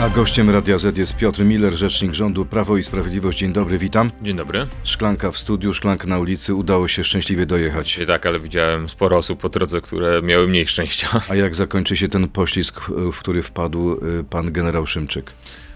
A gościem Radia Z jest Piotr Miller, rzecznik rządu Prawo i Sprawiedliwość. Dzień dobry, witam. Dzień dobry. Szklanka w studiu, szklanka na ulicy. Udało się szczęśliwie dojechać. I tak, ale widziałem sporo osób po drodze, które miały mniej szczęścia. A jak zakończy się ten poślizg, w który wpadł y, pan generał Szymczyk?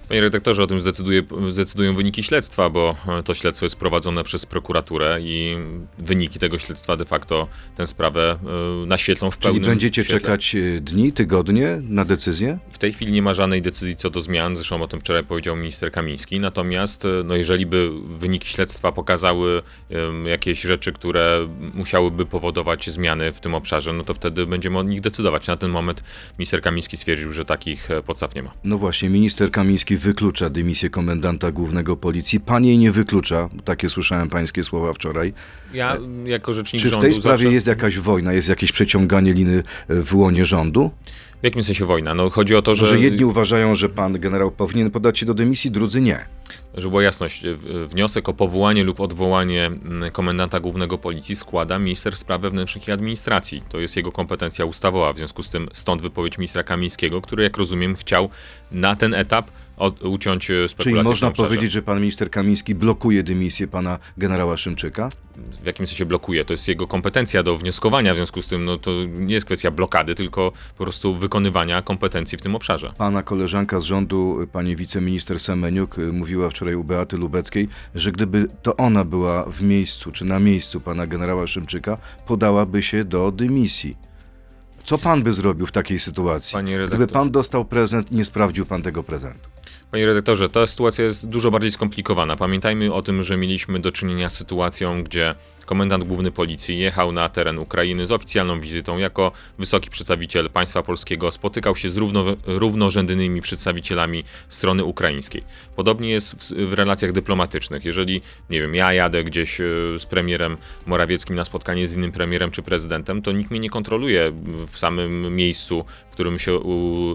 Panie redaktorze, o tym zdecyduje, zdecydują wyniki śledztwa, bo to śledztwo jest prowadzone przez prokuraturę i wyniki tego śledztwa de facto tę sprawę y, naświetlą w Czyli pełnym będziecie świetle. czekać y, dni, tygodnie na decyzję? W tej chwili nie ma żadnej decyzji co do zmian, zresztą o tym wczoraj powiedział minister Kamiński. Natomiast, y, no jeżeli by wyniki śledztwa pokazały ym, jakieś rzeczy, które musiałyby powodować zmiany w tym obszarze, no to wtedy będziemy o nich decydować. Na ten moment minister Kamiński stwierdził, że takich e, podstaw nie ma. No właśnie, minister Kamiński wyklucza dymisję komendanta głównego policji. Pan jej nie wyklucza. Takie słyszałem pańskie słowa wczoraj. Ja jako rzecznik Czy w tej sprawie zawsze... jest jakaś wojna, jest jakieś przeciąganie liny w łonie rządu? W jakim sensie wojna? No chodzi o to, że... Że jedni uważają, że pan generał powinien podać się do dymisji, drudzy nie. Żeby była jasność, wniosek o powołanie lub odwołanie mm, komendanta głównego policji składa minister spraw wewnętrznych i administracji. To jest jego kompetencja ustawowa, w związku z tym stąd wypowiedź ministra Kamińskiego, który jak rozumiem chciał na ten etap od, uciąć e, spekulacje Czyli można powiedzieć, że pan minister Kamiński blokuje dymisję pana generała Szymczyka? W jakim sensie blokuje? To jest jego kompetencja do wnioskowania, w związku z tym no, to nie jest kwestia blokady, tylko po prostu wykonywania kompetencji w tym obszarze. Pana koleżanka z rządu, pani wiceminister Semeniuk, y, mówiła wczoraj u Beaty Lubeckiej, że gdyby to ona była w miejscu, czy na miejscu pana generała Szymczyka, podałaby się do dymisji. Co pan by zrobił w takiej sytuacji? Gdyby pan dostał prezent nie sprawdził pan tego prezentu. Panie redaktorze, ta sytuacja jest dużo bardziej skomplikowana. Pamiętajmy o tym, że mieliśmy do czynienia z sytuacją, gdzie komendant główny policji jechał na teren Ukrainy z oficjalną wizytą jako wysoki przedstawiciel państwa polskiego, spotykał się z równo, równorzędnymi przedstawicielami strony ukraińskiej. Podobnie jest w, w relacjach dyplomatycznych. Jeżeli, nie wiem, ja jadę gdzieś e, z premierem Morawieckim na spotkanie z innym premierem czy prezydentem, to nikt mnie nie kontroluje w samym miejscu, w którym się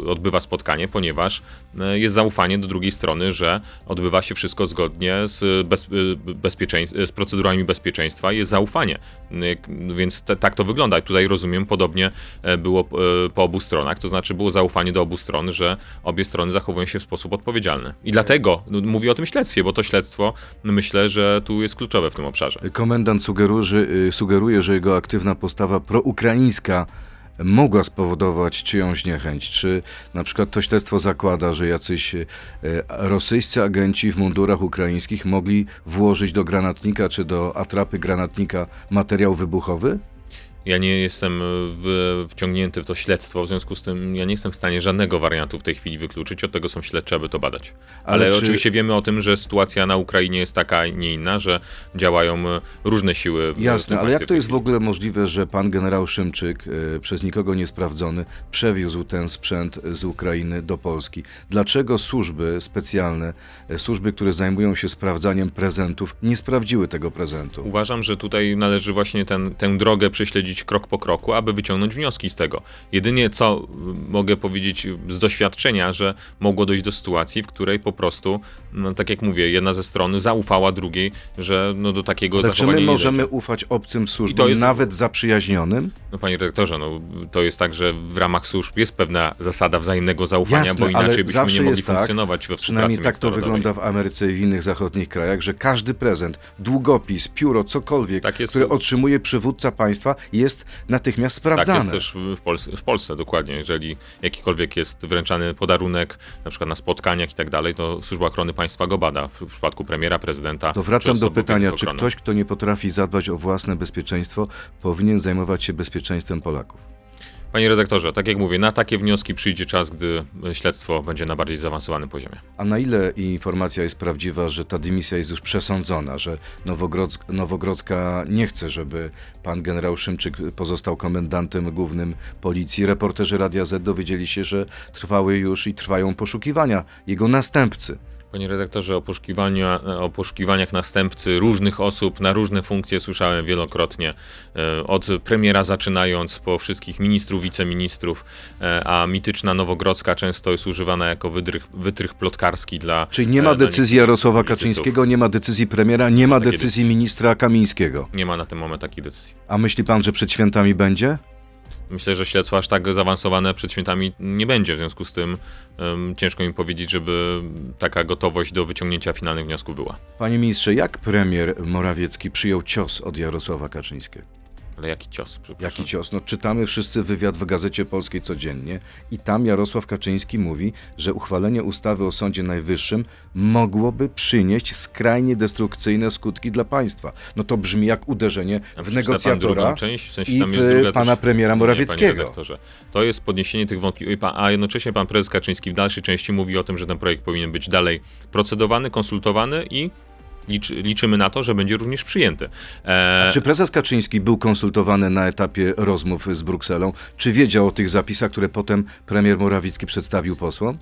odbywa spotkanie, ponieważ e, jest zaufanie do drugiej strony, że odbywa się wszystko zgodnie z, e, bezpieczeństw, z procedurami bezpieczeństwa, jest zaufanie. Więc te, tak to wygląda. Tutaj rozumiem, podobnie e, było e, po obu stronach, to znaczy było zaufanie do obu stron, że obie strony zachowują się w sposób odpowiedzialny. I dlatego no, mówię o tym śledztwie, bo to śledztwo myślę, że tu jest kluczowe w tym obszarze. Komendant sugeru, że, y, sugeruje, że jego aktywna postawa proukraińska mogła spowodować czyjąś niechęć. Czy na przykład to śledztwo zakłada, że jacyś y, rosyjscy agenci w mundurach ukraińskich mogli włożyć do granatnika czy do atrapy granatnika materiał wybuchowy? Ja nie jestem w, wciągnięty w to śledztwo, w związku z tym ja nie jestem w stanie żadnego wariantu w tej chwili wykluczyć. Od tego są śledcze, aby to badać. Ale, Ale czy- oczywiście wiemy o tym, że sytuacja na Ukrainie jest taka, nie inna, że działają e, różne siły. Jasne, ale jak to jest w ogóle możliwe, że pan generał Szymczyk, y, przez nikogo niesprawdzony, przewiózł ten sprzęt z Ukrainy do Polski? Dlaczego służby specjalne, służby, które zajmują się sprawdzaniem prezentów, nie sprawdziły tego prezentu? Uważam, że tutaj należy właśnie ten, tę drogę prześledzić krok po kroku, aby wyciągnąć wnioski z tego. Jedynie co y, mogę powiedzieć z doświadczenia, że mogło dojść do sytuacji, w której po prostu, no, tak jak mówię, jedna ze stron zaufała drugiej, że no, do takiego Ale czy zachowania my nie możemy ufać obcym służbom, jest- nawet zaprzyjaźnionym? No panie redaktorze, no, to jest tak, że w ramach służb jest pewna zasada wzajemnego zaufania, Jasne, bo inaczej byśmy nie mogli tak, funkcjonować we Przynajmniej tak to wygląda w Ameryce i w innych zachodnich krajach, że każdy prezent, długopis, pióro, cokolwiek, Tak które otrzymuje przywódca państwa, jest natychmiast Tak sprawdzane. jest też w, Polsce, w Polsce, dokładnie. Jeżeli jakikolwiek jest wręczany podarunek, na przykład na spotkaniach i tak dalej, to Służba Ochrony Państwa go bada. W, przypadku premiera, prezydenta. To wracam do pytania, czy ktoś, kto nie potrafi zadbać o własne bezpieczeństwo, powinien zajmować się bezpieczeństwem Polaków? Panie redaktorze, tak jak mówię, na takie wnioski przyjdzie czas, gdy śledztwo będzie na bardziej zaawansowanym poziomie. A na ile informacja jest prawdziwa, że ta dymisja jest już przesądzona, że Nowogrodzka, Nowogrodzka nie chce, żeby pan generał Szymczyk pozostał komendantem głównym policji? Reporterzy Radia Z dowiedzieli się, że trwały już i trwają poszukiwania jego następcy. Panie redaktorze, o, poszukiwania, o poszukiwaniach następcy różnych osób na różne funkcje słyszałem wielokrotnie. E, Od premiera zaczynając, po wszystkich ministrów, wiceministrów, e, a mityczna Nowogrodzka często jest używana jako wydrych, wytrych plotkarski dla. Czyli nie e, ma decyzji Jarosława. Kaczyńskiego, nie ma decyzji premiera, nie ma decyzji. ministra Kamińskiego. Nie ma na ten moment takiej decyzji. A myśli pan, że przed świętami będzie? Myślę, że śledztwo aż tak zaawansowane przed świętami nie będzie, w związku z tym um, ciężko mi powiedzieć, żeby taka gotowość do wyciągnięcia finalnych wniosków była. Panie ministrze, jak premier Morawiecki przyjął cios od Jarosława Kaczyńskiego? Ale jaki cios? Jaki cios? No, czytamy wszyscy wywiad w Gazecie Polskiej codziennie i tam Jarosław Kaczyński mówi, że uchwalenie ustawy o Sądzie Najwyższym mogłoby przynieść skrajnie destrukcyjne skutki dla państwa. No to brzmi jak uderzenie w negocjatora część, w sensie i w pana też... premiera Morawieckiego. Nie, to jest podniesienie tych wątpliwości, a jednocześnie pan prezes Kaczyński w dalszej części mówi o tym, że ten projekt powinien być dalej procedowany, konsultowany i liczy, liczymy na to, że będzie również przyjęty. E... Czy prezes Kaczyński był konsultowany na etapie rozmów z Brukselą? Czy wiedział o tych zapisach, które potem premier Morawiecki przedstawił posłom?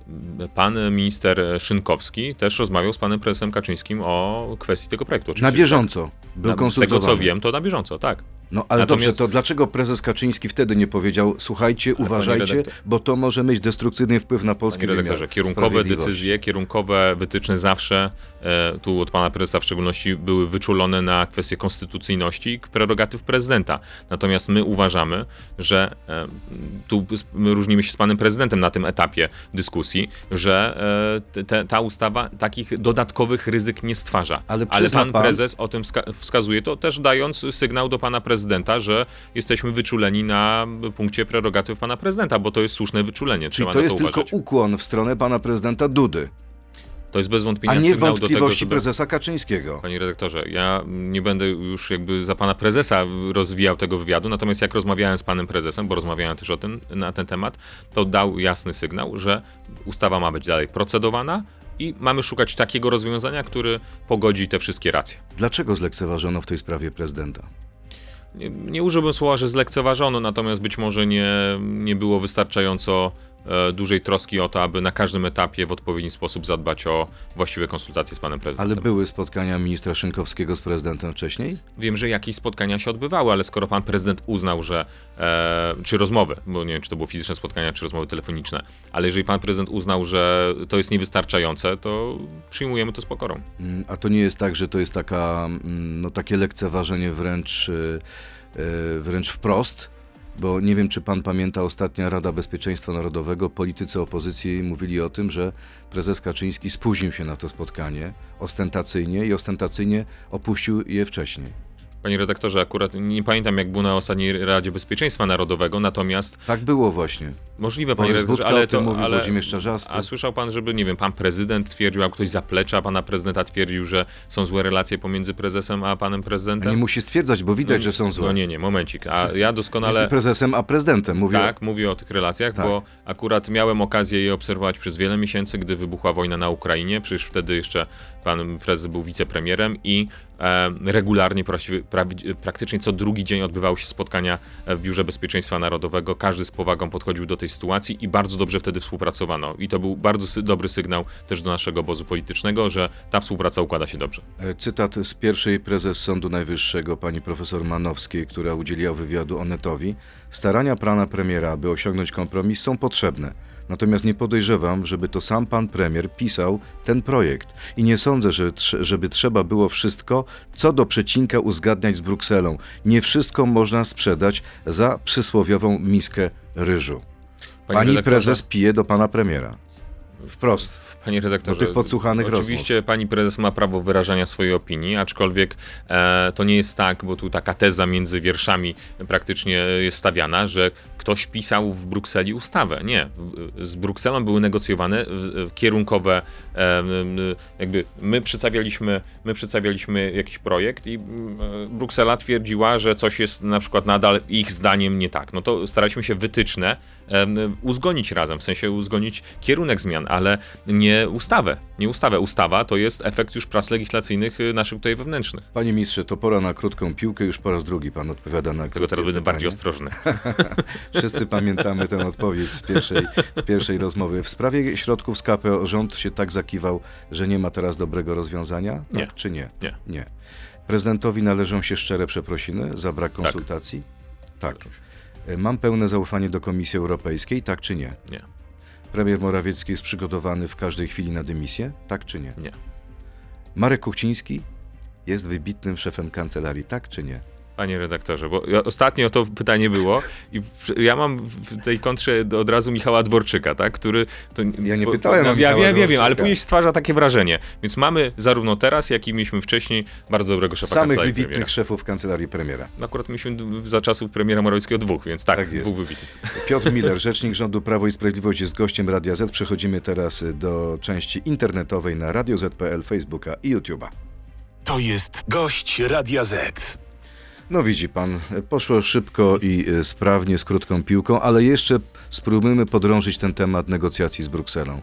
Pan minister Szynkowski też rozmawiał z panem prezesem Kaczyńskim o kwestii tego projektu. Oczywiście, na bieżąco był na, konsultowany. Z tego co wiem, to na bieżąco, tak. No ale Natomiast... dobrze, to dlaczego prezes Kaczyński wtedy nie powiedział, słuchajcie, ale uważajcie, bo to może mieć destrukcyjny wpływ na polski wymiar Kierunkowe decyzje, kierunkowe wytyczne zawsze, e, tu od pana prezesa w szczególności, były wyczulone na kwestię konstytucyjności prerogatyw prezydenta. Natomiast my uważamy, że e, tu my różnimy się z panem prezydentem na tym etapie dyskusji, że e, te, ta ustawa takich dodatkowych ryzyk nie stwarza. Ale, ale pan, pan prezes o tym wska wskazuje, to też dając sygnał do pana prezydenta, prezydenta, że jesteśmy wyczuleni na punkcie prerogatyw pana prezydenta, bo to jest słuszne wyczulenie. Czyli to jest to tylko ukłon w stronę pana prezydenta Dudy. To jest bez wątpienia A nie sygnał wątpliwości do tego, żeby... prezesa Kaczyńskiego. Panie redaktorze, ja nie będę już jakby za pana prezesa rozwijał tego wywiadu, natomiast jak rozmawiałem z panem prezesem, bo rozmawiałem też o tym, na ten temat, to dał jasny sygnał, że ustawa ma być dalej procedowana, i mamy szukać takiego rozwiązania, który pogodzi te wszystkie racje. Dlaczego zlekceważono w tej sprawie prezydenta? Nie, nie użyłbym słowa, że zlekceważono, natomiast być może nie, nie było wystarczająco dużej troski o to, aby na każdym etapie w odpowiedni sposób zadbać o właściwe konsultacje z panem prezydentem. Ale były spotkania ministra Szynkowskiego z prezydentem wcześniej? Wiem, że jakieś spotkania się odbywały, ale skoro pan prezydent uznał, że e, czy rozmowy, bo nie wiem, czy to było fizyczne spotkania, czy rozmowy telefoniczne, ale jeżeli pan prezydent uznał, że to jest niewystarczające, to przyjmujemy to z pokorą. Mm, a to nie jest tak, że to jest taka, mm, no, takie lekceważenie wręcz, e, wręcz wprost? Bo nie wiem, czy pan pamięta, ostatnia Rada Bezpieczeństwa Narodowego, politycy opozycji mówili o tym, że prezes Kaczyński spóźnił się na to spotkanie ostentacyjnie i ostentacyjnie opuścił je wcześniej. Panie redaktorze, akurat nie pamiętam jak było na ostatniej Radzie Bezpieczeństwa Narodowego, natomiast... Tak było właśnie. Możliwe, panie redaktorze, ale to... Mówił ale, Włodzimierz Czarzasty. A słyszał pan, żeby, nie wiem, pan prezydent twierdził, a ktoś zaplecza pana prezydenta twierdził, że są złe relacje pomiędzy prezesem a panem prezydentem? Nie musi stwierdzać, bo widać, no, że są złe. No nie, nie, momencik. A ja doskonale... Między prezesem a prezydentem mówię. Tak, mówię o tych relacjach, tak. bo akurat miałem okazję je obserwować przez wiele miesięcy, gdy wybuchła wojna na Ukrainie. Przecież wtedy jeszcze pan prezes był wicepremierem i regularnie, praktycznie co drugi dzień odbywały się spotkania w Biurze Bezpieczeństwa Narodowego. Każdy z powagą podchodził do tej sytuacji i bardzo dobrze wtedy współpracowano. I to był bardzo dobry sygnał też do naszego obozu politycznego, że ta współpraca układa się dobrze. E, cytat z pierwszej prezes Sądu Najwyższego, pani profesor Manowskiej, która udzieliła wywiadu Onetowi. Starania pana premiera, aby osiągnąć kompromis są potrzebne. Natomiast nie podejrzewam, żeby to sam pan premier pisał ten projekt. I nie sądzę, że, żeby trzeba było wszystko, co do przecinka uzgadniać z Brukselą. Nie wszystko można sprzedać za przysłowiową miskę ryżu. Pani, Pani prezes pije do pana premiera. Wprost. Panie redaktorze, do tych podsłuchanych oczywiście rozmów. pani prezes ma prawo wyrażania swojej opinii, aczkolwiek e, to nie jest tak, bo tu taka teza między wierszami praktycznie jest stawiana, że ktoś pisał w Brukseli ustawę. Nie. Z Brukselą były negocjowane kierunkowe, e, jakby my przedstawialiśmy, my przedstawialiśmy jakiś projekt i Bruksela twierdziła, że coś jest na przykład nadal ich zdaniem nie tak. No to staraliśmy się wytyczne uzgodnić razem, w sensie uzgodnić kierunek zmian, ale nie ustawę. Nie ustawę. Ustawa to jest efekt już prac legislacyjnych y, naszych tutaj wewnętrznych. Panie ministrze, to pora na krótką piłkę, już po raz drugi pan odpowiada na Tego teraz będę bardziej ostrożny. Wszyscy pamiętamy tę odpowiedź z pierwszej, z pierwszej rozmowy. W sprawie środków z KPO rząd się tak zakiwał, że nie ma teraz dobrego rozwiązania? Tak nie. czy nie? Nie. Nie. Prezydentowi należą się szczere przeprosiny za brak tak. konsultacji? Tak. tak. Mam pełne zaufanie do Komisji Europejskiej, tak czy nie? Nie. Premier Morawiecki jest przygotowany w każdej chwili na dymisję, tak czy nie? Nie. Marek Kuchciński jest wybitnym szefem kancelarii, tak czy nie? Panie redaktorze, bo ostatnio to pytanie było i ja mam w tej kontrze od razu Michała Dworczyka, tak, który... To, ja nie pytałem bo, no, Ja, ja, ja wiem, ale później stwarza takie wrażenie. Więc mamy zarówno teraz, jak i mieliśmy wcześniej bardzo dobrego szefa Samych wybitnych premiera. szefów kancelarii premiera. No, akurat mieliśmy za czasów premiera Morawieckiego dwóch, więc tak, tak jest. dwóch wybitnych. Piotr Miller, rzecznik rządu Prawo i Sprawiedliwość jest gościem Radia Z. Przechodzimy teraz do części internetowej na Radio Z.pl, Facebooka i YouTube'a. To jest gość Radia Z. No widzi pan, poszło szybko i e, sprawnie z krótką piłką, ale jeszcze spróbujmy podrążyć ten temat negocjacji z Brukselą.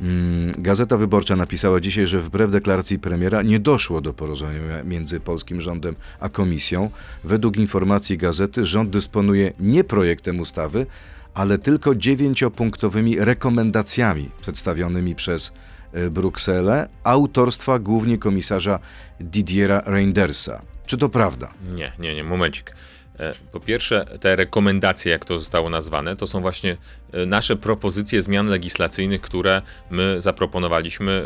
Mm, Gazeta Wyborcza napisała dzisiaj, że wbrew deklaracji premiera nie doszło do porozumienia między polskim rządem a komisją. Według informacji gazety rząd dysponuje nie projektem ustawy, ale tylko dziewięciopunktowymi rekomendacjami przedstawionymi przez e, Brukselę autorstwa głównie komisarza Didiera Reindersa. Czy to prawda? Nie, nie, nie, momencik. E, po pierwsze, te rekomendacje, jak to zostało nazwane, to są właśnie e, nasze propozycje zmian legislacyjnych, które my zaproponowaliśmy e,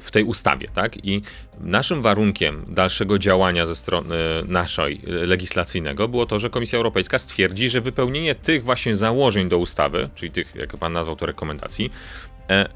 w tej ustawie, tak? I naszym warunkiem dalszego działania ze strony naszej legislacyjnego było to, że Komisja Europejska stwierdzi, że wypełnienie tych właśnie założeń do ustawy, czyli tych, jak pan nazwał to rekomendacji,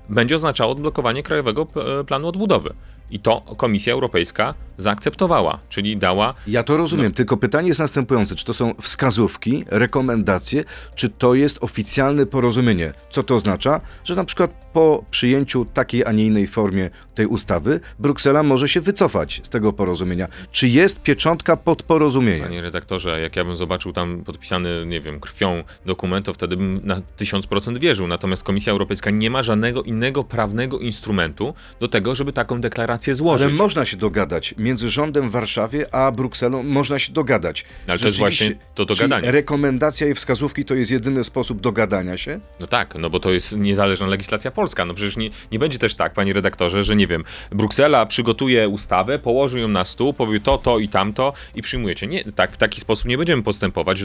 będzie oznaczało odblokowanie Krajowego Planu Odbudowy. I to Komisja Europejska zaakceptowała, czyli dała. Ja to rozumiem, no. tylko pytanie jest następujące: czy to są wskazówki, rekomendacje, czy to jest oficjalne porozumienie? Co to oznacza? Że na przykład po przyjęciu takiej, a nie innej formie tej ustawy, Bruksela może się wycofać z tego porozumienia. Czy jest pieczątka pod porozumieniem? Panie redaktorze, jak ja bym zobaczył tam podpisany, nie wiem, krwią dokument, to wtedy bym na tysiąc procent wierzył. Natomiast Komisja Europejska nie ma żadnego innego prawnego instrumentu do tego, żeby taką deklarację złożyć. Ale można się dogadać między rządem w Warszawie a Brukselą można się dogadać. Ale to jest właśnie to dogadanie. rekomendacja i wskazówki to jest jedyny sposób dogadania się? No tak, no bo to jest niezależna legislacja polska. No przecież nie, nie będzie też tak, panie redaktorze, że nie wiem, Bruksela przygotuje ustawę, położy ją na stół, powie to, to i tamto i przyjmujecie. Nie, tak, w taki sposób nie będziemy postępować,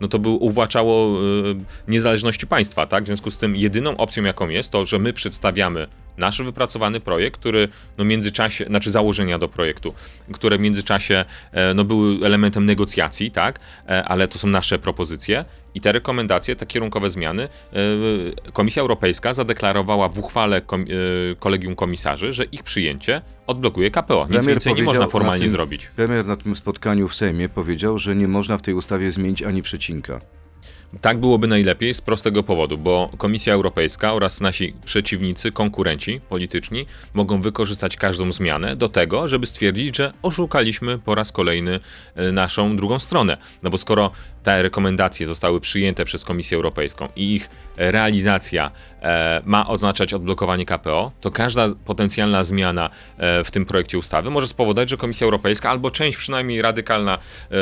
no to by uwłaczało y, niezależności państwa, tak? W związku z tym jedyną opcją, jaką jest, to, że my przedstawiamy nasz wypracowany projekt, który no międzyczasie, znaczy założenia do projektu, które w międzyczasie e, no, były elementem negocjacji, tak, e, ale to są nasze propozycje i te rekomendacje, te kierunkowe zmiany e, Komisja Europejska zadeklarowała w uchwale kolegium komisarzy, że ich przyjęcie odblokuje KPO. Nic premier więcej nie można formalnie tym, zrobić. Premier na tym spotkaniu w Sejmie powiedział, że nie można w tej ustawie zmienić ani przecinka. Tak byłoby najlepiej z prostego powodu, bo Komisja Europejska oraz nasi przeciwnicy, konkurenci polityczni mogą wykorzystać każdą zmianę do tego, żeby stwierdzić, że oszukaliśmy po raz kolejny e, naszą drugą stronę. No bo skoro te rekomendacje zostały przyjęte przez Komisję Europejską i ich realizacja e, ma oznaczać odblokowanie KPO, to każda potencjalna zmiana e, w tym projekcie ustawy może spowodować, że Komisja Europejska albo część przynajmniej radykalna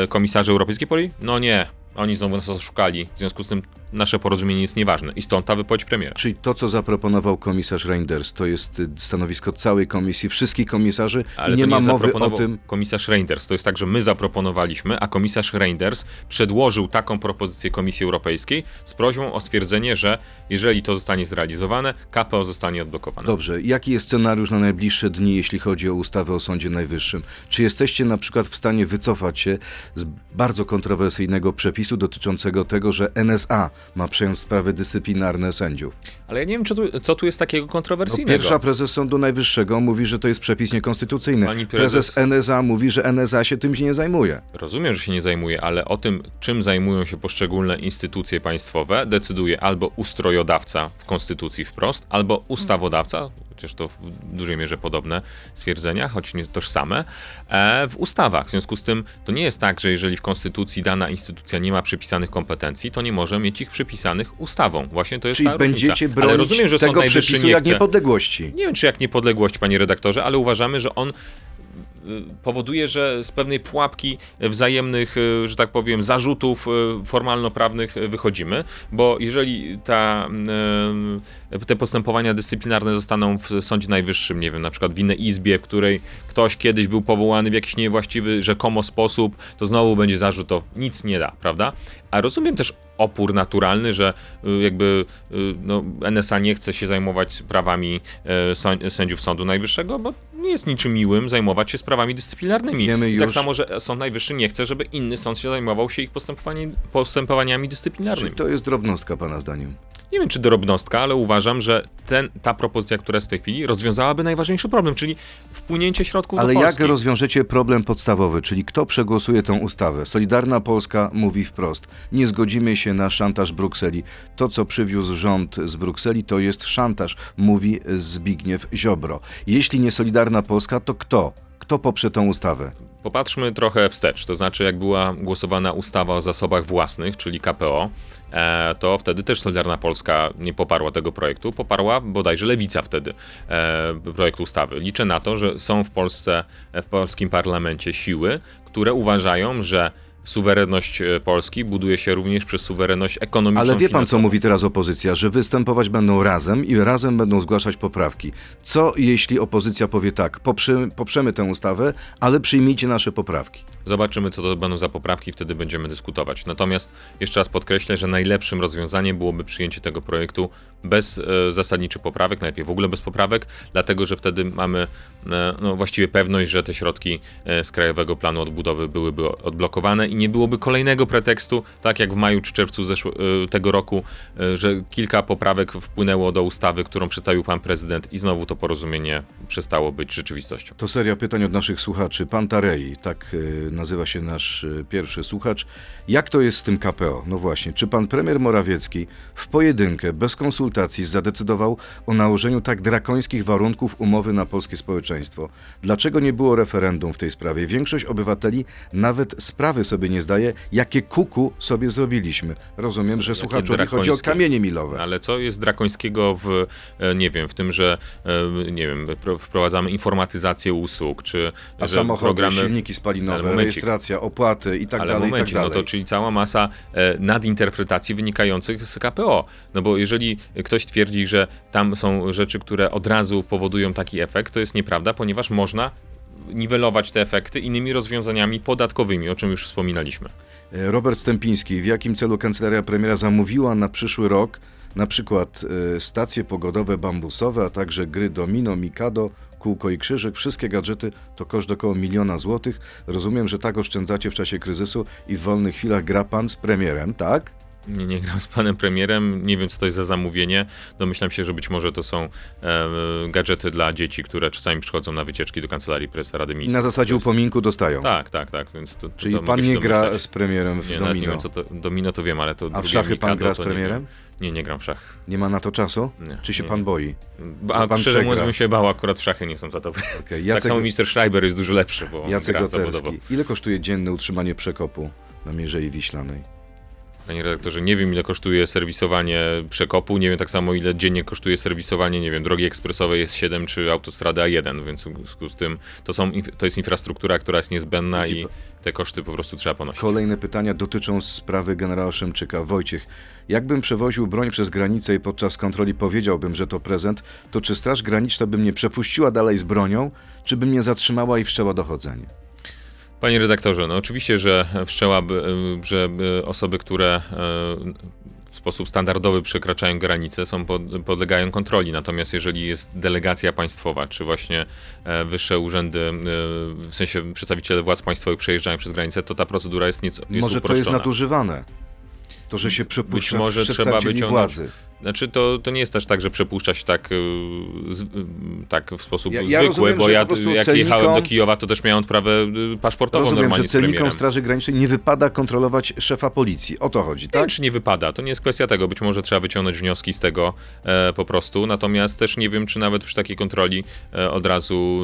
komisarzy europejskiej powie, no nie, oni znowu nas oszukali, w związku z tym nasze porozumienie jest nieważne. I stąd ta wypowiedź premiera. Czyli to, co zaproponował komisarz Reinders, to jest y, stanowisko całej komisji, wszystkich komisarzy Ale i nie ma nie mowy o tym... komisarz Reinders. To jest tak, że my zaproponowaliśmy, a komisarz Reinders przedłożył taką propozycję Komisji Europejskiej z prośbą o stwierdzenie, że jeżeli to zostanie zrealizowane, KPO zostanie odblokowane. Dobrze. Jaki jest scenariusz na najbliższe dni, jeśli chodzi o ustawę o Sądzie Najwyższym? Czy jesteście na przykład w stanie wycofać się z bardzo kontrowersyjnego przepisu dotyczącego tego, że NSA ma przejąć sprawy dyscyplinarne sędziów. Ale ja nie wiem, tu, co tu jest takiego kontrowersyjnego. No, pierwsza prezes Sądu Najwyższego mówi, że to jest przepis niekonstytucyjny. Pani prezes... prezes NSA mówi, że NSA się tym się nie zajmuje. Rozumiem, że się nie zajmuje, ale o tym, czym zajmują się poszczególne instytucje państwowe, decyduje albo ustrojodawca w konstytucji wprost, albo ustawodawca, chociaż to w dużej mierze podobne stwierdzenia, choć nie tożsame, e, w ustawach. W związku z tym to nie jest tak, że jeżeli w konstytucji dana instytucja nie ma przypisanych kompetencji, to nie może mieć ich przypisanych ustawą. Właśnie to jest Czyli ta będziecie bronić ale rozumiem, że tego przepisu jak niepodległości. Nie wiem, czy jak niepodległości, panie redaktorze, ale uważamy, że on powoduje, że z pewnej pułapki wzajemnych, e, że tak powiem, zarzutów e, formalno-prawnych wychodzimy, bo jeżeli ta, te postępowania dyscyplinarne zostaną w Sądzie Najwyższym, nie wiem, na przykład w innej izbie, w której ktoś kiedyś był powołany w jakiś niewłaściwy rzekomo sposób, to znowu będzie zarzut, to nic nie da, prawda? A rozumiem też opór naturalny, że y, jakby y, no, NSA nie chce się zajmować sprawami są- sędziów Sądu Najwyższego, bo nie jest niczym miłym zajmować się sprawami dyscyplinarnymi. Tak już- samo, że Sąd Najwyższy nie chce, żeby inny sąd się zajmował się ich postępowaniami dyscyplinarnymi. Czyli to jest drobnostka, pana zdaniem. Nie wiem, czy drobnostka, ale uważam, że ten, ta propozycja, która jest w tej chwili, rozwiązałaby najważniejszy problem, czyli wpłynięcie środków Ale do jak Polski. rozwiążecie problem podstawowy, czyli kto przegłosuje tę ustawę? Solidarna Polska mówi wprost: nie zgodzimy się na szantaż Brukseli. To, co przywiózł rząd z Brukseli, to jest szantaż, mówi Zbigniew Ziobro. Jeśli nie Solidarna Polska, to kto? Kto poprze tę ustawę? Popatrzmy trochę wstecz, to znaczy jak była głosowana ustawa o zasobach własnych, czyli KPO, e, to wtedy też Solidarna Polska nie poparła tego projektu, poparła bodajże Lewica wtedy e, projekt ustawy. Liczę na to, że są w Polsce, w polskim parlamencie siły, które uważają, że suwerenność e, Polski buduje się również przez suwerenność ekonomiczną. Ale wie pan, co mówi teraz opozycja, że występować będą razem i razem będą zgłaszać poprawki. Co jeśli opozycja powie tak, poprzemy, poprzemy tę ustawę, ale przyjmijcie nasze poprawki? Zobaczymy, co to będą za poprawki, wtedy będziemy dyskutować. Natomiast jeszcze raz podkreślę, że najlepszym rozwiązaniem byłoby przyjęcie tego projektu bez e, zasadniczych poprawek, najlepiej w ogóle bez poprawek, dlatego że wtedy mamy e, no, właściwie pewność, że te środki e, z Krajowego Planu Odbudowy byłyby odblokowane i nie byłoby kolejnego pretekstu, tak jak w maju czy czerwcu zeszło, e, tego roku, e, że kilka poprawek wpłynęło do ustawy, którą przedstawił pan prezydent i znowu to porozumienie przestało być rzeczywistością. To seria pytań od naszych słuchaczy. Pan Tarei, tak y, nazywa się nasz y, pierwszy słuchacz. Jak to jest z tym KPO? No właśnie, czy pan premier Morawiecki w pojedynkę, bez konsultacji zadecydował o nałożeniu tak drakońskich warunków umowy na polskie społeczeństwo? Dlaczego nie było referendum w tej sprawie? Większość obywateli nawet sprawy sobie nie zdaje, jakie kuku sobie zrobiliśmy. Rozumiem, że słuchaczowi chodzi o kamienie milowe. Ale co jest drakońskiego w, e, nie wiem, w tym, że, e, nie wiem, pro- wprowadzamy informatyzację usług, czy A samochody, programy... silniki spalinowe. Rejestracja, opłaty i tak ale dalej, i momencie, tak no dalej. to czyli cała masa e, nadinterpretacji wynikających z KPO. No bo jeżeli ktoś twierdzi, że tam są rzeczy, które od razu powodują taki efekt, to jest nieprawda, ponieważ można niwelować te efekty innymi rozwiązaniami podatkowymi, o czym już wspominaliśmy. E, Robert Stępiński, w jakim celu kancelaria premiera zamówiła na przyszły rok na przykład e, stacje pogodowe bambusowe, a także gry domino, mikado, kółko i krzyżyk, wszystkie gadżety to koszt około miliona złotych. Rozumiem, że tak oszczędzacie w czasie kryzysu i w wolnych chwilach gra pan z premierem, tak? Nie, nie gram z panem premierem, nie wiem co to jest za zamówienie. Domyślam się, że być może to są e, gadżety dla dzieci, które czasami przychodzą na wycieczki do kancelarii prezesa Rady Ministrów. na zasadzie upominku dostają. Tak, tak, tak. Więc to, Czyli to pan nie gra domyślać. z premierem w Nie, nawet nie domino. wiem co to, domino to wiem, ale to A w szachy pan gra z premierem? Nie, nie gram w szach. Nie ma na to czasu? Nie, Czy się nie, pan boi? A pan szczerze mówiąc bym się bał, akurat w szachy nie są za dobry. Okay. tak Jacek, samo Mr. Schreiber jest dużo lepszy, bo Jacek gra. Ile kosztuje dzienne utrzymanie przekopu na Mierzei Wiślanej? Panie redaktorze, nie wiem ile kosztuje serwisowanie przekopu, nie wiem tak samo ile dziennie kosztuje serwisowanie, nie wiem, drogi ekspresowej S7 czy autostrady A1, więc w związku z tym to, są, to jest infrastruktura, która jest niezbędna i te koszty po prostu trzeba ponosić. Kolejne pytania dotyczą sprawy generała Szymczyka. Wojciech, jakbym przewoził broń przez granicę i podczas kontroli powiedziałbym, że to prezent, to czy Straż Graniczna by mnie przepuściła dalej z bronią, czy by mnie zatrzymała i wszczęła dochodzenie? Panie redaktorze, no oczywiście, że wszczęłaby, y, że y, osoby, które y, w sposób standardowy przekraczają granice, są pod, podlegają kontroli. Natomiast jeżeli jest delegacja państwowa, czy właśnie e, wyższe urzędy, w sensie przedstawiciele władz państwowych przejeżdżają przez granicę, to ta procedura jest nieco jest Może to uproszczona. jest nadużywane? To, że się przepuszcza może trzeba wyciągnąć- władzy. Znaczy to, to nie jest też tak, że przepuszcza się tak, y, z, y, tak w sposób Ja- ja zwykły, rozumiem, bo ja jak jechałem do Kijowa, to też miałem odprawę y, paszportową Rozumiem, normalnie że celnikom. Straży Granicznej nie wypada kontrolować szefa policji. O to chodzi, Tak? tak? czy nie wypada, to nie jest kwestia tego. Być może trzeba wyciągnąć wnioski z tego e, po prostu. Natomiast też nie wiem, czy nawet przy takiej kontroli e, od razu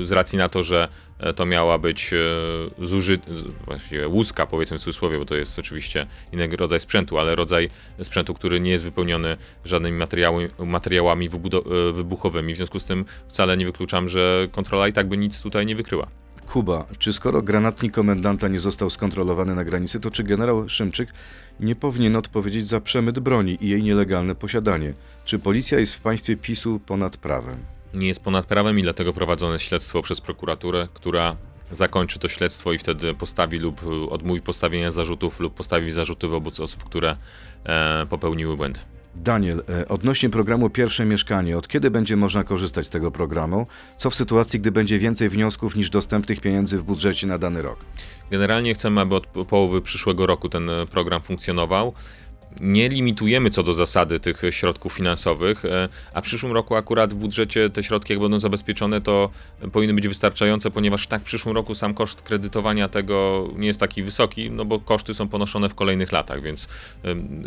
e, z racji na to, że to miała być e, zużyt, z- właściwie łuska, powiedzmy w cudzysłowie, bo to jest oczywiście inny rodzaj sprzętu, ale rodzaj sprzętu, który nie jest wypełniony żadnymi materiały, materiałami e, wybuchowymi. W związku z tym wcale nie wykluczam, że kontrola i tak by nic tutaj nie wykryła. Kuba, czy skoro granatnik komendanta nie został skontrolowany na granicy, to czy generał Szymczyk nie powinien odpowiedzieć za przemyt broni i jej nielegalne posiadanie? Czy policja jest w państwie PiSu ponad prawem? Nie jest ponad prawem i dlatego prowadzone śledztwo przez prokuraturę, która zakończy to śledztwo i wtedy postawi lub odmówi postawienia zarzutów lub postawi zarzuty wobec osób, które e, popełniły błęd. Daniel, e, odnośnie programu Pierwsze Mieszkanie, od kiedy będzie można korzystać z tego programu? Co w sytuacji, gdy będzie więcej wniosków niż dostępnych pieniędzy w budżecie na dany rok? Generalnie chcemy, aby od połowy przyszłego roku ten e, program funkcjonował. Nie limitujemy co do zasady tych środków finansowych, e, a w przyszłym roku akurat w budżecie te środki, jak będą zabezpieczone, to powinny być wystarczające, ponieważ tak w przyszłym roku sam koszt kredytowania tego nie jest taki wysoki, no bo koszty są ponoszone w kolejnych latach, więc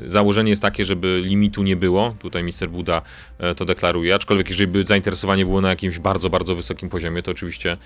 założenie jest takie, żeby limitu nie było. Tutaj minister Buda e, to deklaruje, aczkolwiek jeżeli by zainteresowanie było na jakimś bardzo, bardzo wysokim poziomie, to oczywiście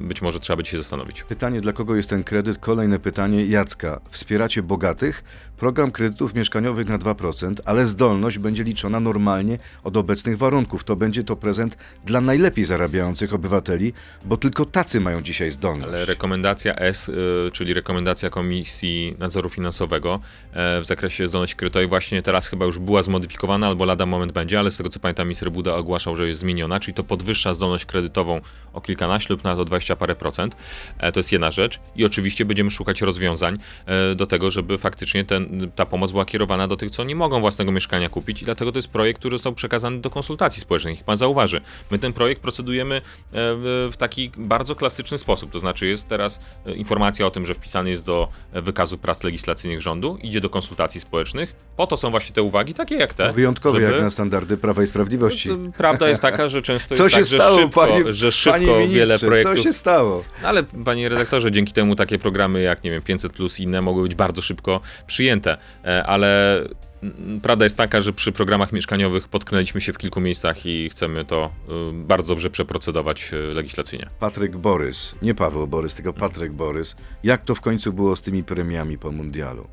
być może trzeba będzie się zastanowić. Pytanie, dla kogo jest ten kredyt? Kolejne pytanie Jacka. Wspieracie bogatych? Program kredytów mieszkaniowych na 2%, ale zdolność będzie liczona normalnie od obecnych warunków. To będzie to prezent dla najlepiej zarabiających obywateli, bo tylko tacy mają dzisiaj zdolność. Ale rekomendacja S, y, czyli rekomendacja Komisji Nadzoru Finansowego e, w zakresie zdolności kredytowej właśnie teraz chyba już była zmodyfikowana, albo lada moment będzie, ale z tego co pamiętam minister Buda ogłaszał, że jest zmieniona, czyli to podwyższa zdolność kredytową o kilkanaście lub nawet o 20 parę procent. E, To jest jedna rzecz i oczywiście będziemy szukać rozwiązań e, do tego, żeby faktycznie ten, ta pomoc była kierowana do tych, co nie mogą własnego mieszkania kupić i dlatego to jest projekt, który został przekazany do konsultacji społecznych. Niech pan zauważy, my ten projekt procedujemy e, w, taki bardzo klasyczny sposób, to znaczy jest teraz e, informacja o tym, że wpisany jest do e, wykazu prac legislacyjnych rządu, idzie do konsultacji społecznych, po to są właśnie te uwagi, takie jak te. Wyjątkowe żeby- jak na standardy Prawa i Sprawiedliwości. To Prawda jest taka, że często Co jest się tak, stało, że szybko, panie, że szybko panie wiele projektów Co się stało? no ale panie redaktorze, dzięki temu takie programy jak, nie wiem, 500 plus i inne mogły być bardzo szybko przyjęte, E, ale prawda jest taka, że przy programach mieszkaniowych potknęliśmy się w kilku miejscach i chcemy to y, bardzo dobrze przeprocedować y, legislacyjnie. Patryk Borys, nie Paweł Borys, tylko Patryk Borys. Jak to w końcu było z tymi premiami po mundialu?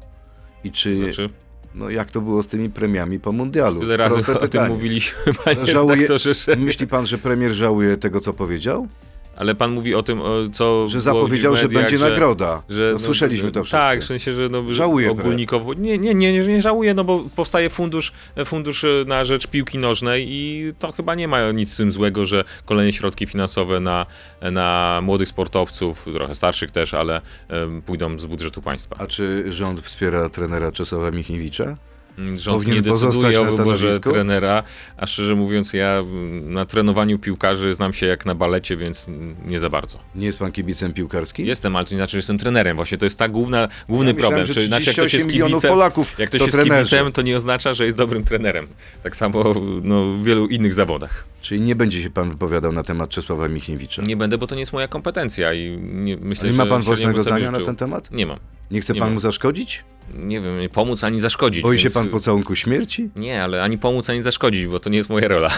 I czy, Znaczy, no jak to było z tymi premiami po mundialu? tyle razy Proste o tym pytanie. mówiliśmy, panie Żałuje-. Myśli pan, że premier żałuje tego, co powiedział? Ale pan mówi o tym, o, co Że zapowiedział, w że mediach, będzie nagroda. Że, no, słyszeliśmy to wszyscy. Tak, w sensie, że no, Żałuje ogólnikowo. Nie, nie, nie, nie żałuję, no bo powstaje fundusz, fundusz na rzecz piłki nożnej i to chyba nie ma nic z tym złego, że kolejne środki finansowe na, na młodych sportowców, trochę starszych też, ale pójdą z budżetu państwa. A czy rząd wspiera trenera Czesława Michniewicza? Mm, Rząd nie decyduje o wyborze trenera, a szczerze mówiąc ja na trenowaniu piłkarzy znam się jak na balecie, więc nie za bardzo. Nie jest pan kibicem piłkarskim? Jestem, ale to nie znaczy, że jestem trenerem. Właśnie to jest ta główna, główny Ja myślałem, problem. że Czy, znaczy, jak ktoś 38 jest kibicem, Polaków jak ktoś to jest trenerzy. kibicem, to nie oznacza, że jest dobrym trenerem. Tak samo no, w wielu innych zawodach. Czyli nie będzie się pan wypowiadał na temat Czesława Michniewicza? Nie będę, bo to nie jest moja kompetencja i nie, myślę, nie ma pan własnego zdania na ten temat? Nie mam. Nie chce Nie pan mam. mu zaszkodzić? Nie wiem, nie pomóc ani zaszkodzić. Boi się więc- pan pocałunku śmierci? Nie, ale ani pomóc, ani zaszkodzić, bo to nie jest moja rola.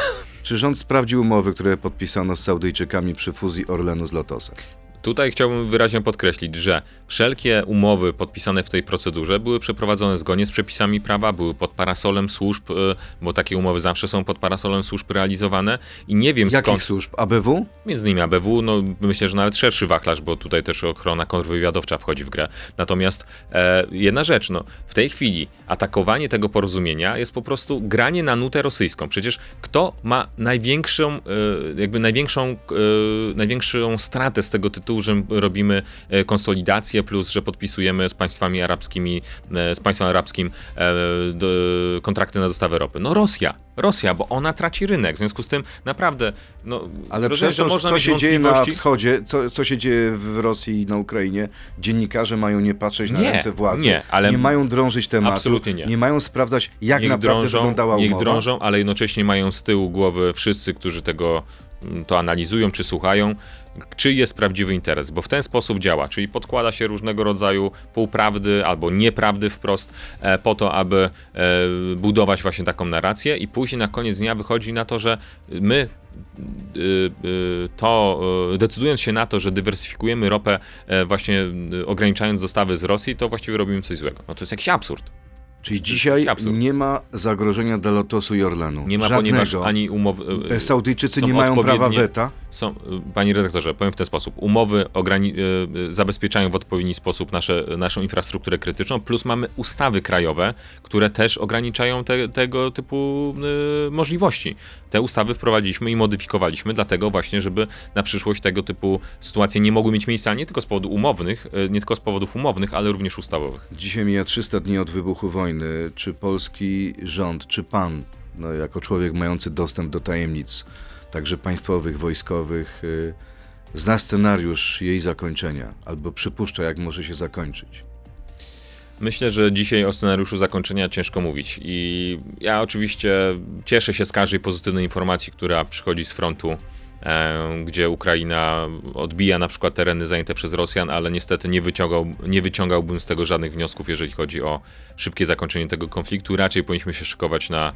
Czy rząd sprawdził umowy, które podpisano z Saudyjczykami przy fuzji Orlenu z Lotosem? Tutaj chciałbym wyraźnie podkreślić, że wszelkie umowy podpisane w tej procedurze były przeprowadzone zgodnie z przepisami prawa, były pod parasolem służb, y, bo takie umowy zawsze są pod parasolem służb realizowane i nie wiem Jakich skąd, służb? ABW? między innymi ABW, no myślę, że nawet szerszy wachlarz, bo tutaj też ochrona kontrwywiadowcza wchodzi w grę. Natomiast e, jedna rzecz, no w tej chwili atakowanie tego porozumienia jest po prostu granie na nutę rosyjską. Przecież kto ma największą, e, jakby największą, e, największą stratę z tego tytułu, że robimy e, konsolidację, plus że podpisujemy z państwami arabskimi, e, z państwem arabskim e, kontrakty na dostawę ropy? No Rosja. Rosja, bo ona traci rynek. W związku z tym naprawdę, no, Ale przez to, można co się dzieje na wschodzie, co, co się dzieje w Rosji i na Ukrainie, dziennikarze mają nie patrzeć na Nie, ręce władzy. nie, ale- nie mają drążyć tematu. Absolutnie nie. mają sprawdzać, jak niech naprawdę drążą, wyglądała niech umowa. drążą, ale jednocześnie mają z tyłu głowy wszyscy, którzy tego mm, to analizują czy słuchają, czy jest prawdziwy interes, bo w ten sposób działa, czyli podkłada się różnego rodzaju półprawdy albo nieprawdy wprost e, po to, aby e, budować właśnie taką narrację i później na koniec dnia wychodzi na to, że my y, to decydując się na to, że dywersyfikujemy ropę e, właśnie ograniczając dostawy z Rosji, to właściwie robimy coś złego. No to jest jakiś absurd. Czyli dzisiaj nie ma zagrożenia dla Lotosu i Orlenu. Nie ma, Żadnego. ponieważ ani umowy. E, Saudyjczycy nie mają prawa weta. Są, y, panie redaktorze, powiem w ten sposób. Umowy ograni- y, y, zabezpieczają w odpowiedni sposób nasze, naszą infrastrukturę krytyczną, plus mamy ustawy krajowe, które też ograniczają te, tego typu y, możliwości. Te ustawy wprowadziliśmy i modyfikowaliśmy, dlatego właśnie, żeby na przyszłość tego typu sytuacje nie mogły mieć miejsca nie tylko z powodów umownych, nie tylko z powodów umownych, ale również ustawowych. Dzisiaj mija 300 dni od wybuchu wojny. Czy polski rząd, czy pan, no, jako człowiek mający dostęp do tajemnic, także państwowych, wojskowych, y, zna scenariusz jej zakończenia, albo przypuszcza, jak może się zakończyć? Myślę, że dzisiaj o scenariuszu zakończenia ciężko mówić. I ja oczywiście cieszę się z każdej pozytywnej informacji, która przychodzi z frontu, e, gdzie Ukraina odbija na przykład tereny zajęte przez Rosjan, ale niestety nie, wyciągał, nie wyciągałbym z tego żadnych wniosków, jeżeli chodzi o szybkie zakończenie tego konfliktu. Raczej powinniśmy się szykować na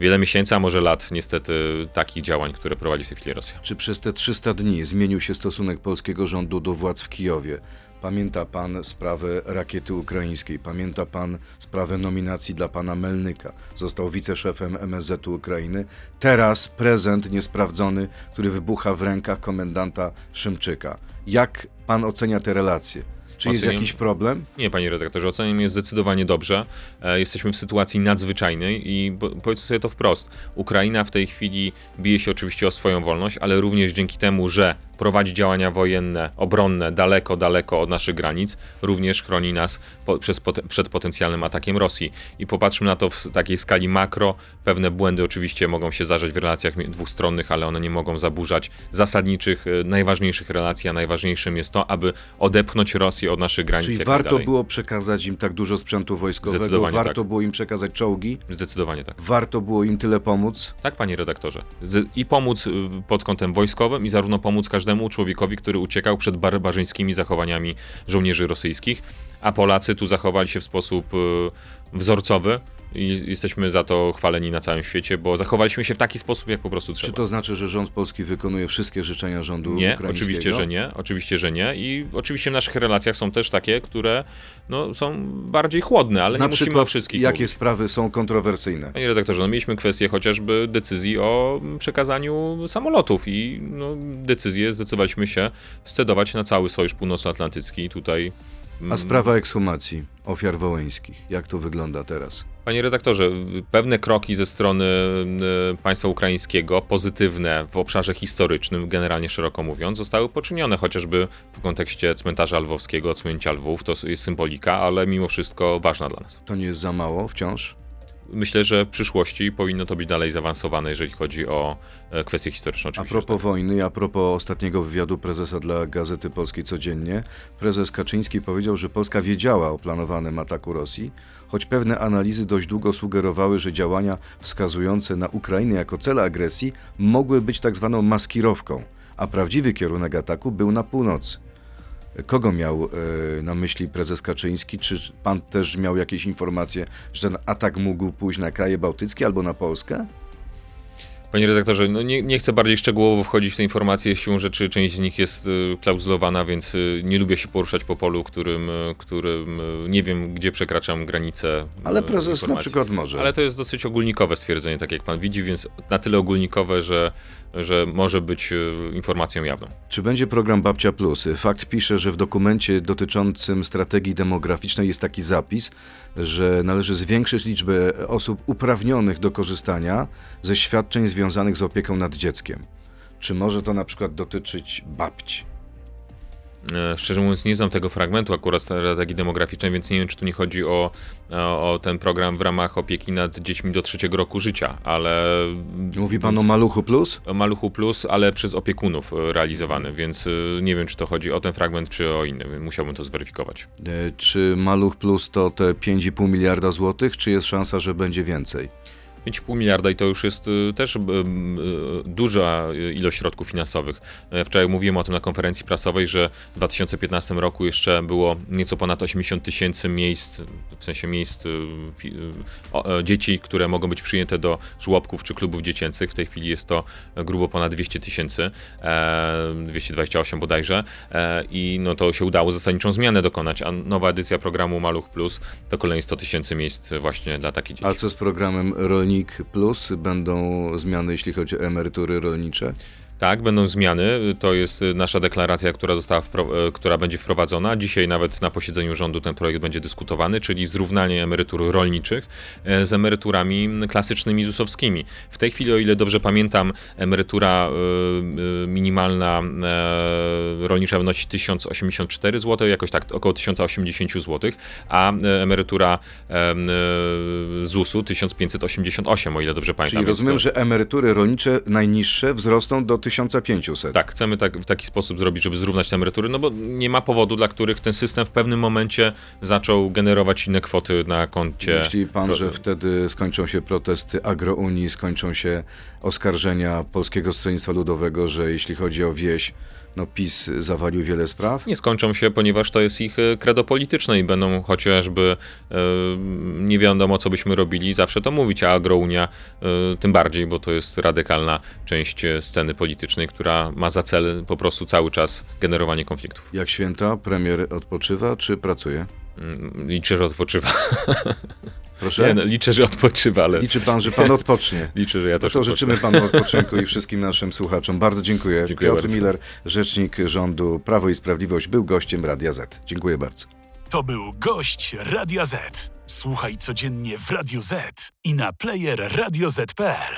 wiele miesięcy, a może lat, niestety, takich działań, które prowadzi w tej chwili Rosja. Czy przez te 300 dni zmienił się stosunek polskiego rządu do władz w Kijowie? Pamięta pan sprawę rakiety ukraińskiej, pamięta pan sprawę nominacji dla pana Melnyka. Został wiceszefem MSZ Ukrainy. Teraz prezent niesprawdzony, który wybucha w rękach komendanta Szymczyka. Jak pan ocenia te relacje? Czy jest jakiś problem? Nie, panie redaktorze, oceniam je zdecydowanie dobrze. E, Jesteśmy w sytuacji nadzwyczajnej i bo- powiedzmy sobie to wprost. Ukraina w tej chwili bije się oczywiście o swoją wolność, ale również dzięki temu, że prowadzi działania wojenne, obronne daleko, daleko od naszych granic, również chroni nas po, przez, przed potencjalnym atakiem Rosji. I popatrzmy na to w takiej skali makro. Pewne błędy oczywiście mogą się zdarzać w relacjach dwustronnych, ale one nie mogą zaburzać zasadniczych, e, najważniejszych relacji, a najważniejszym jest to, aby odepchnąć Rosję od naszych granic. Czyli warto najdalej. było przekazać im tak dużo sprzętu wojskowego, Zdecydowanie warto tak. było im przekazać czołgi, Zdecydowanie tak. warto było im tyle pomóc. Tak, panie redaktorze. I pomóc y, pod kątem wojskowym, i zarówno pomóc każdemu człowiekowi, który uciekał przed barbarzyńskimi zachowaniami żołnierzy rosyjskich, a Polacy tu zachowali się w sposób y, wzorcowy i jesteśmy za to chwaleni na całym świecie, bo zachowaliśmy się w taki sposób, jak po prostu trzeba. Czy to znaczy, że rząd polski wykonuje wszystkie życzenia rządu Nie, oczywiście, że nie. Oczywiście, że nie. I oczywiście w naszych relacjach są też takie, które no, są bardziej chłodne, ale Na nie musimy o wszystkich jakie mówić. sprawy są kontrowersyjne? Panie redaktorze, no mieliśmy kwestię chociażby decyzji o przekazaniu samolotów i no, decyzję zdecydowaliśmy się scedować na cały Sojusz Północnoatlantycki tutaj. A sprawa ekshumacji ofiar wołyńskich, jak to wygląda teraz? Panie redaktorze, pewne kroki ze strony y, państwa ukraińskiego, pozytywne w obszarze historycznym, generalnie szeroko mówiąc, zostały poczynione, chociażby w kontekście cmentarza lwowskiego, odsłonięcia Lwów, to jest symbolika, ale mimo wszystko ważna dla nas. To nie jest za mało wciąż? Myślę, że w przyszłości powinno to być dalej zaawansowane, jeżeli chodzi o e, kwestie historyczne A oczywiście. propos wojny, a propos ostatniego wywiadu prezesa dla Gazety Polskiej Codziennie, prezes Kaczyński powiedział, że Polska wiedziała o planowanym ataku Rosji, choć pewne analizy dość długo sugerowały, że działania wskazujące na Ukrainę jako cel agresji mogły być tak zwaną maskirowką, a prawdziwy kierunek ataku był na północy. Kogo miał e, na myśli prezes Kaczyński? Czy pan też miał jakieś informacje, że ten atak mógł pójść na kraje bałtyckie albo na Polskę? Panie redaktorze, no nie, nie chcę bardziej szczegółowo wchodzić w te informacje. Siłą rzeczy część z nich jest y, klauzulowana, więc y, nie lubię się poruszać po polu, którym, y, którym nie wiem, gdzie przekraczam granice. Ale prezes na informacji. przykład może. Ale to jest dosyć ogólnikowe stwierdzenie, tak jak pan widzi, więc na tyle ogólnikowe, że, że może być y, informacją jawną. Czy będzie program Babcia Plus? Fakt pisze, że w dokumencie dotyczącym strategii demograficznej jest taki zapis, że należy zwiększyć liczbę osób uprawnionych do korzystania ze świadczeń związanych z opieką nad dzieckiem. Czy może to na przykład dotyczyć babci? E, Szczerze mówiąc, nie znam tego fragmentu akurat strategii demograficznej, więc nie wiem, czy tu nie chodzi o, o, o ten program w ramach opieki nad dziećmi do trzeciego roku życia, ale. Mówi pan o Maluchu Plus? o Maluchu Plus, ale przez opiekunów e, realizowany, więc e, nie wiem, czy to chodzi o ten fragment, czy o inny. Musiałbym to zweryfikować. E, Czy Maluch Plus to te 5,5 miliarda złotych, czy jest szansa, że będzie więcej? 5,5 miliarda i to już jest y, też y, y, duża ilość środków finansowych. E, Wczoraj mówiłem o tym na konferencji prasowej, że w 2015 roku jeszcze było nieco ponad 80 tysięcy miejsc, w sensie miejsc e, dzieci, które mogą być przyjęte do żłobków czy klubów dziecięcych. W tej chwili jest to grubo ponad 200 tysięcy, e, 228 bodajże e, i no to się udało zasadniczą zmianę dokonać, a nowa edycja programu Maluch Plus to kolejne 100 tysięcy miejsc właśnie dla takich dzieci. A co z programem Rolnik Plus? Będą zmiany, jeśli chodzi o emerytury rolnicze? Tak, będą zmiany. To jest nasza deklaracja, która, została e, która będzie wprowadzona. Dzisiaj nawet na posiedzeniu rządu ten projekt będzie dyskutowany, czyli zrównanie emerytur rolniczych e, z emeryturami klasycznymi ZUS-owskimi. W tej chwili, o ile dobrze pamiętam, emerytura y, minimalna e, rolnicza wynosi 1084 zł, jakoś tak około 1080 zł, a e, emerytura e, e, ZUS-u 1588, o ile dobrze pamiętam. Czyli rozumiem, to- że emerytury rolnicze najniższe wzrosną do 1500. Tak, chcemy tak, w taki sposób zrobić, żeby zrównać te emerytury, no bo nie ma powodu, dla których ten system w pewnym momencie zaczął generować inne kwoty na koncie. Myśli pan, że wtedy skończą się protesty agrounii, skończą się oskarżenia Polskiego Stronnictwa Ludowego, że jeśli chodzi o wieś, no PiS zawalił wiele spraw? Nie skończą się, ponieważ to jest ich e, credo polityczne i będą chociażby e, nie wiadomo, co byśmy robili, zawsze to mówić, a agrounia e, tym bardziej, bo to jest radykalna część e, sceny politycznej, która ma za cel po prostu cały czas generowanie konfliktów. Jak święta, premier odpoczywa czy pracuje? Mm, Liczę, że odpoczywa. Proszę? Nie, no, liczę, że odpoczywa, ale Liczy pan, że pan odpocznie. liczę, że ja też To odpocznę. życzymy panu odpoczynku i wszystkim naszym słuchaczom. Bardzo dziękuję. Dziękuję Piotr bardzo. Miller, rzecznik rządu Prawo i Sprawiedliwość, był gościem Radia Z. Dziękuję bardzo. To był gość Radia Z. Słuchaj codziennie w Radio Z i na player radioz.pl.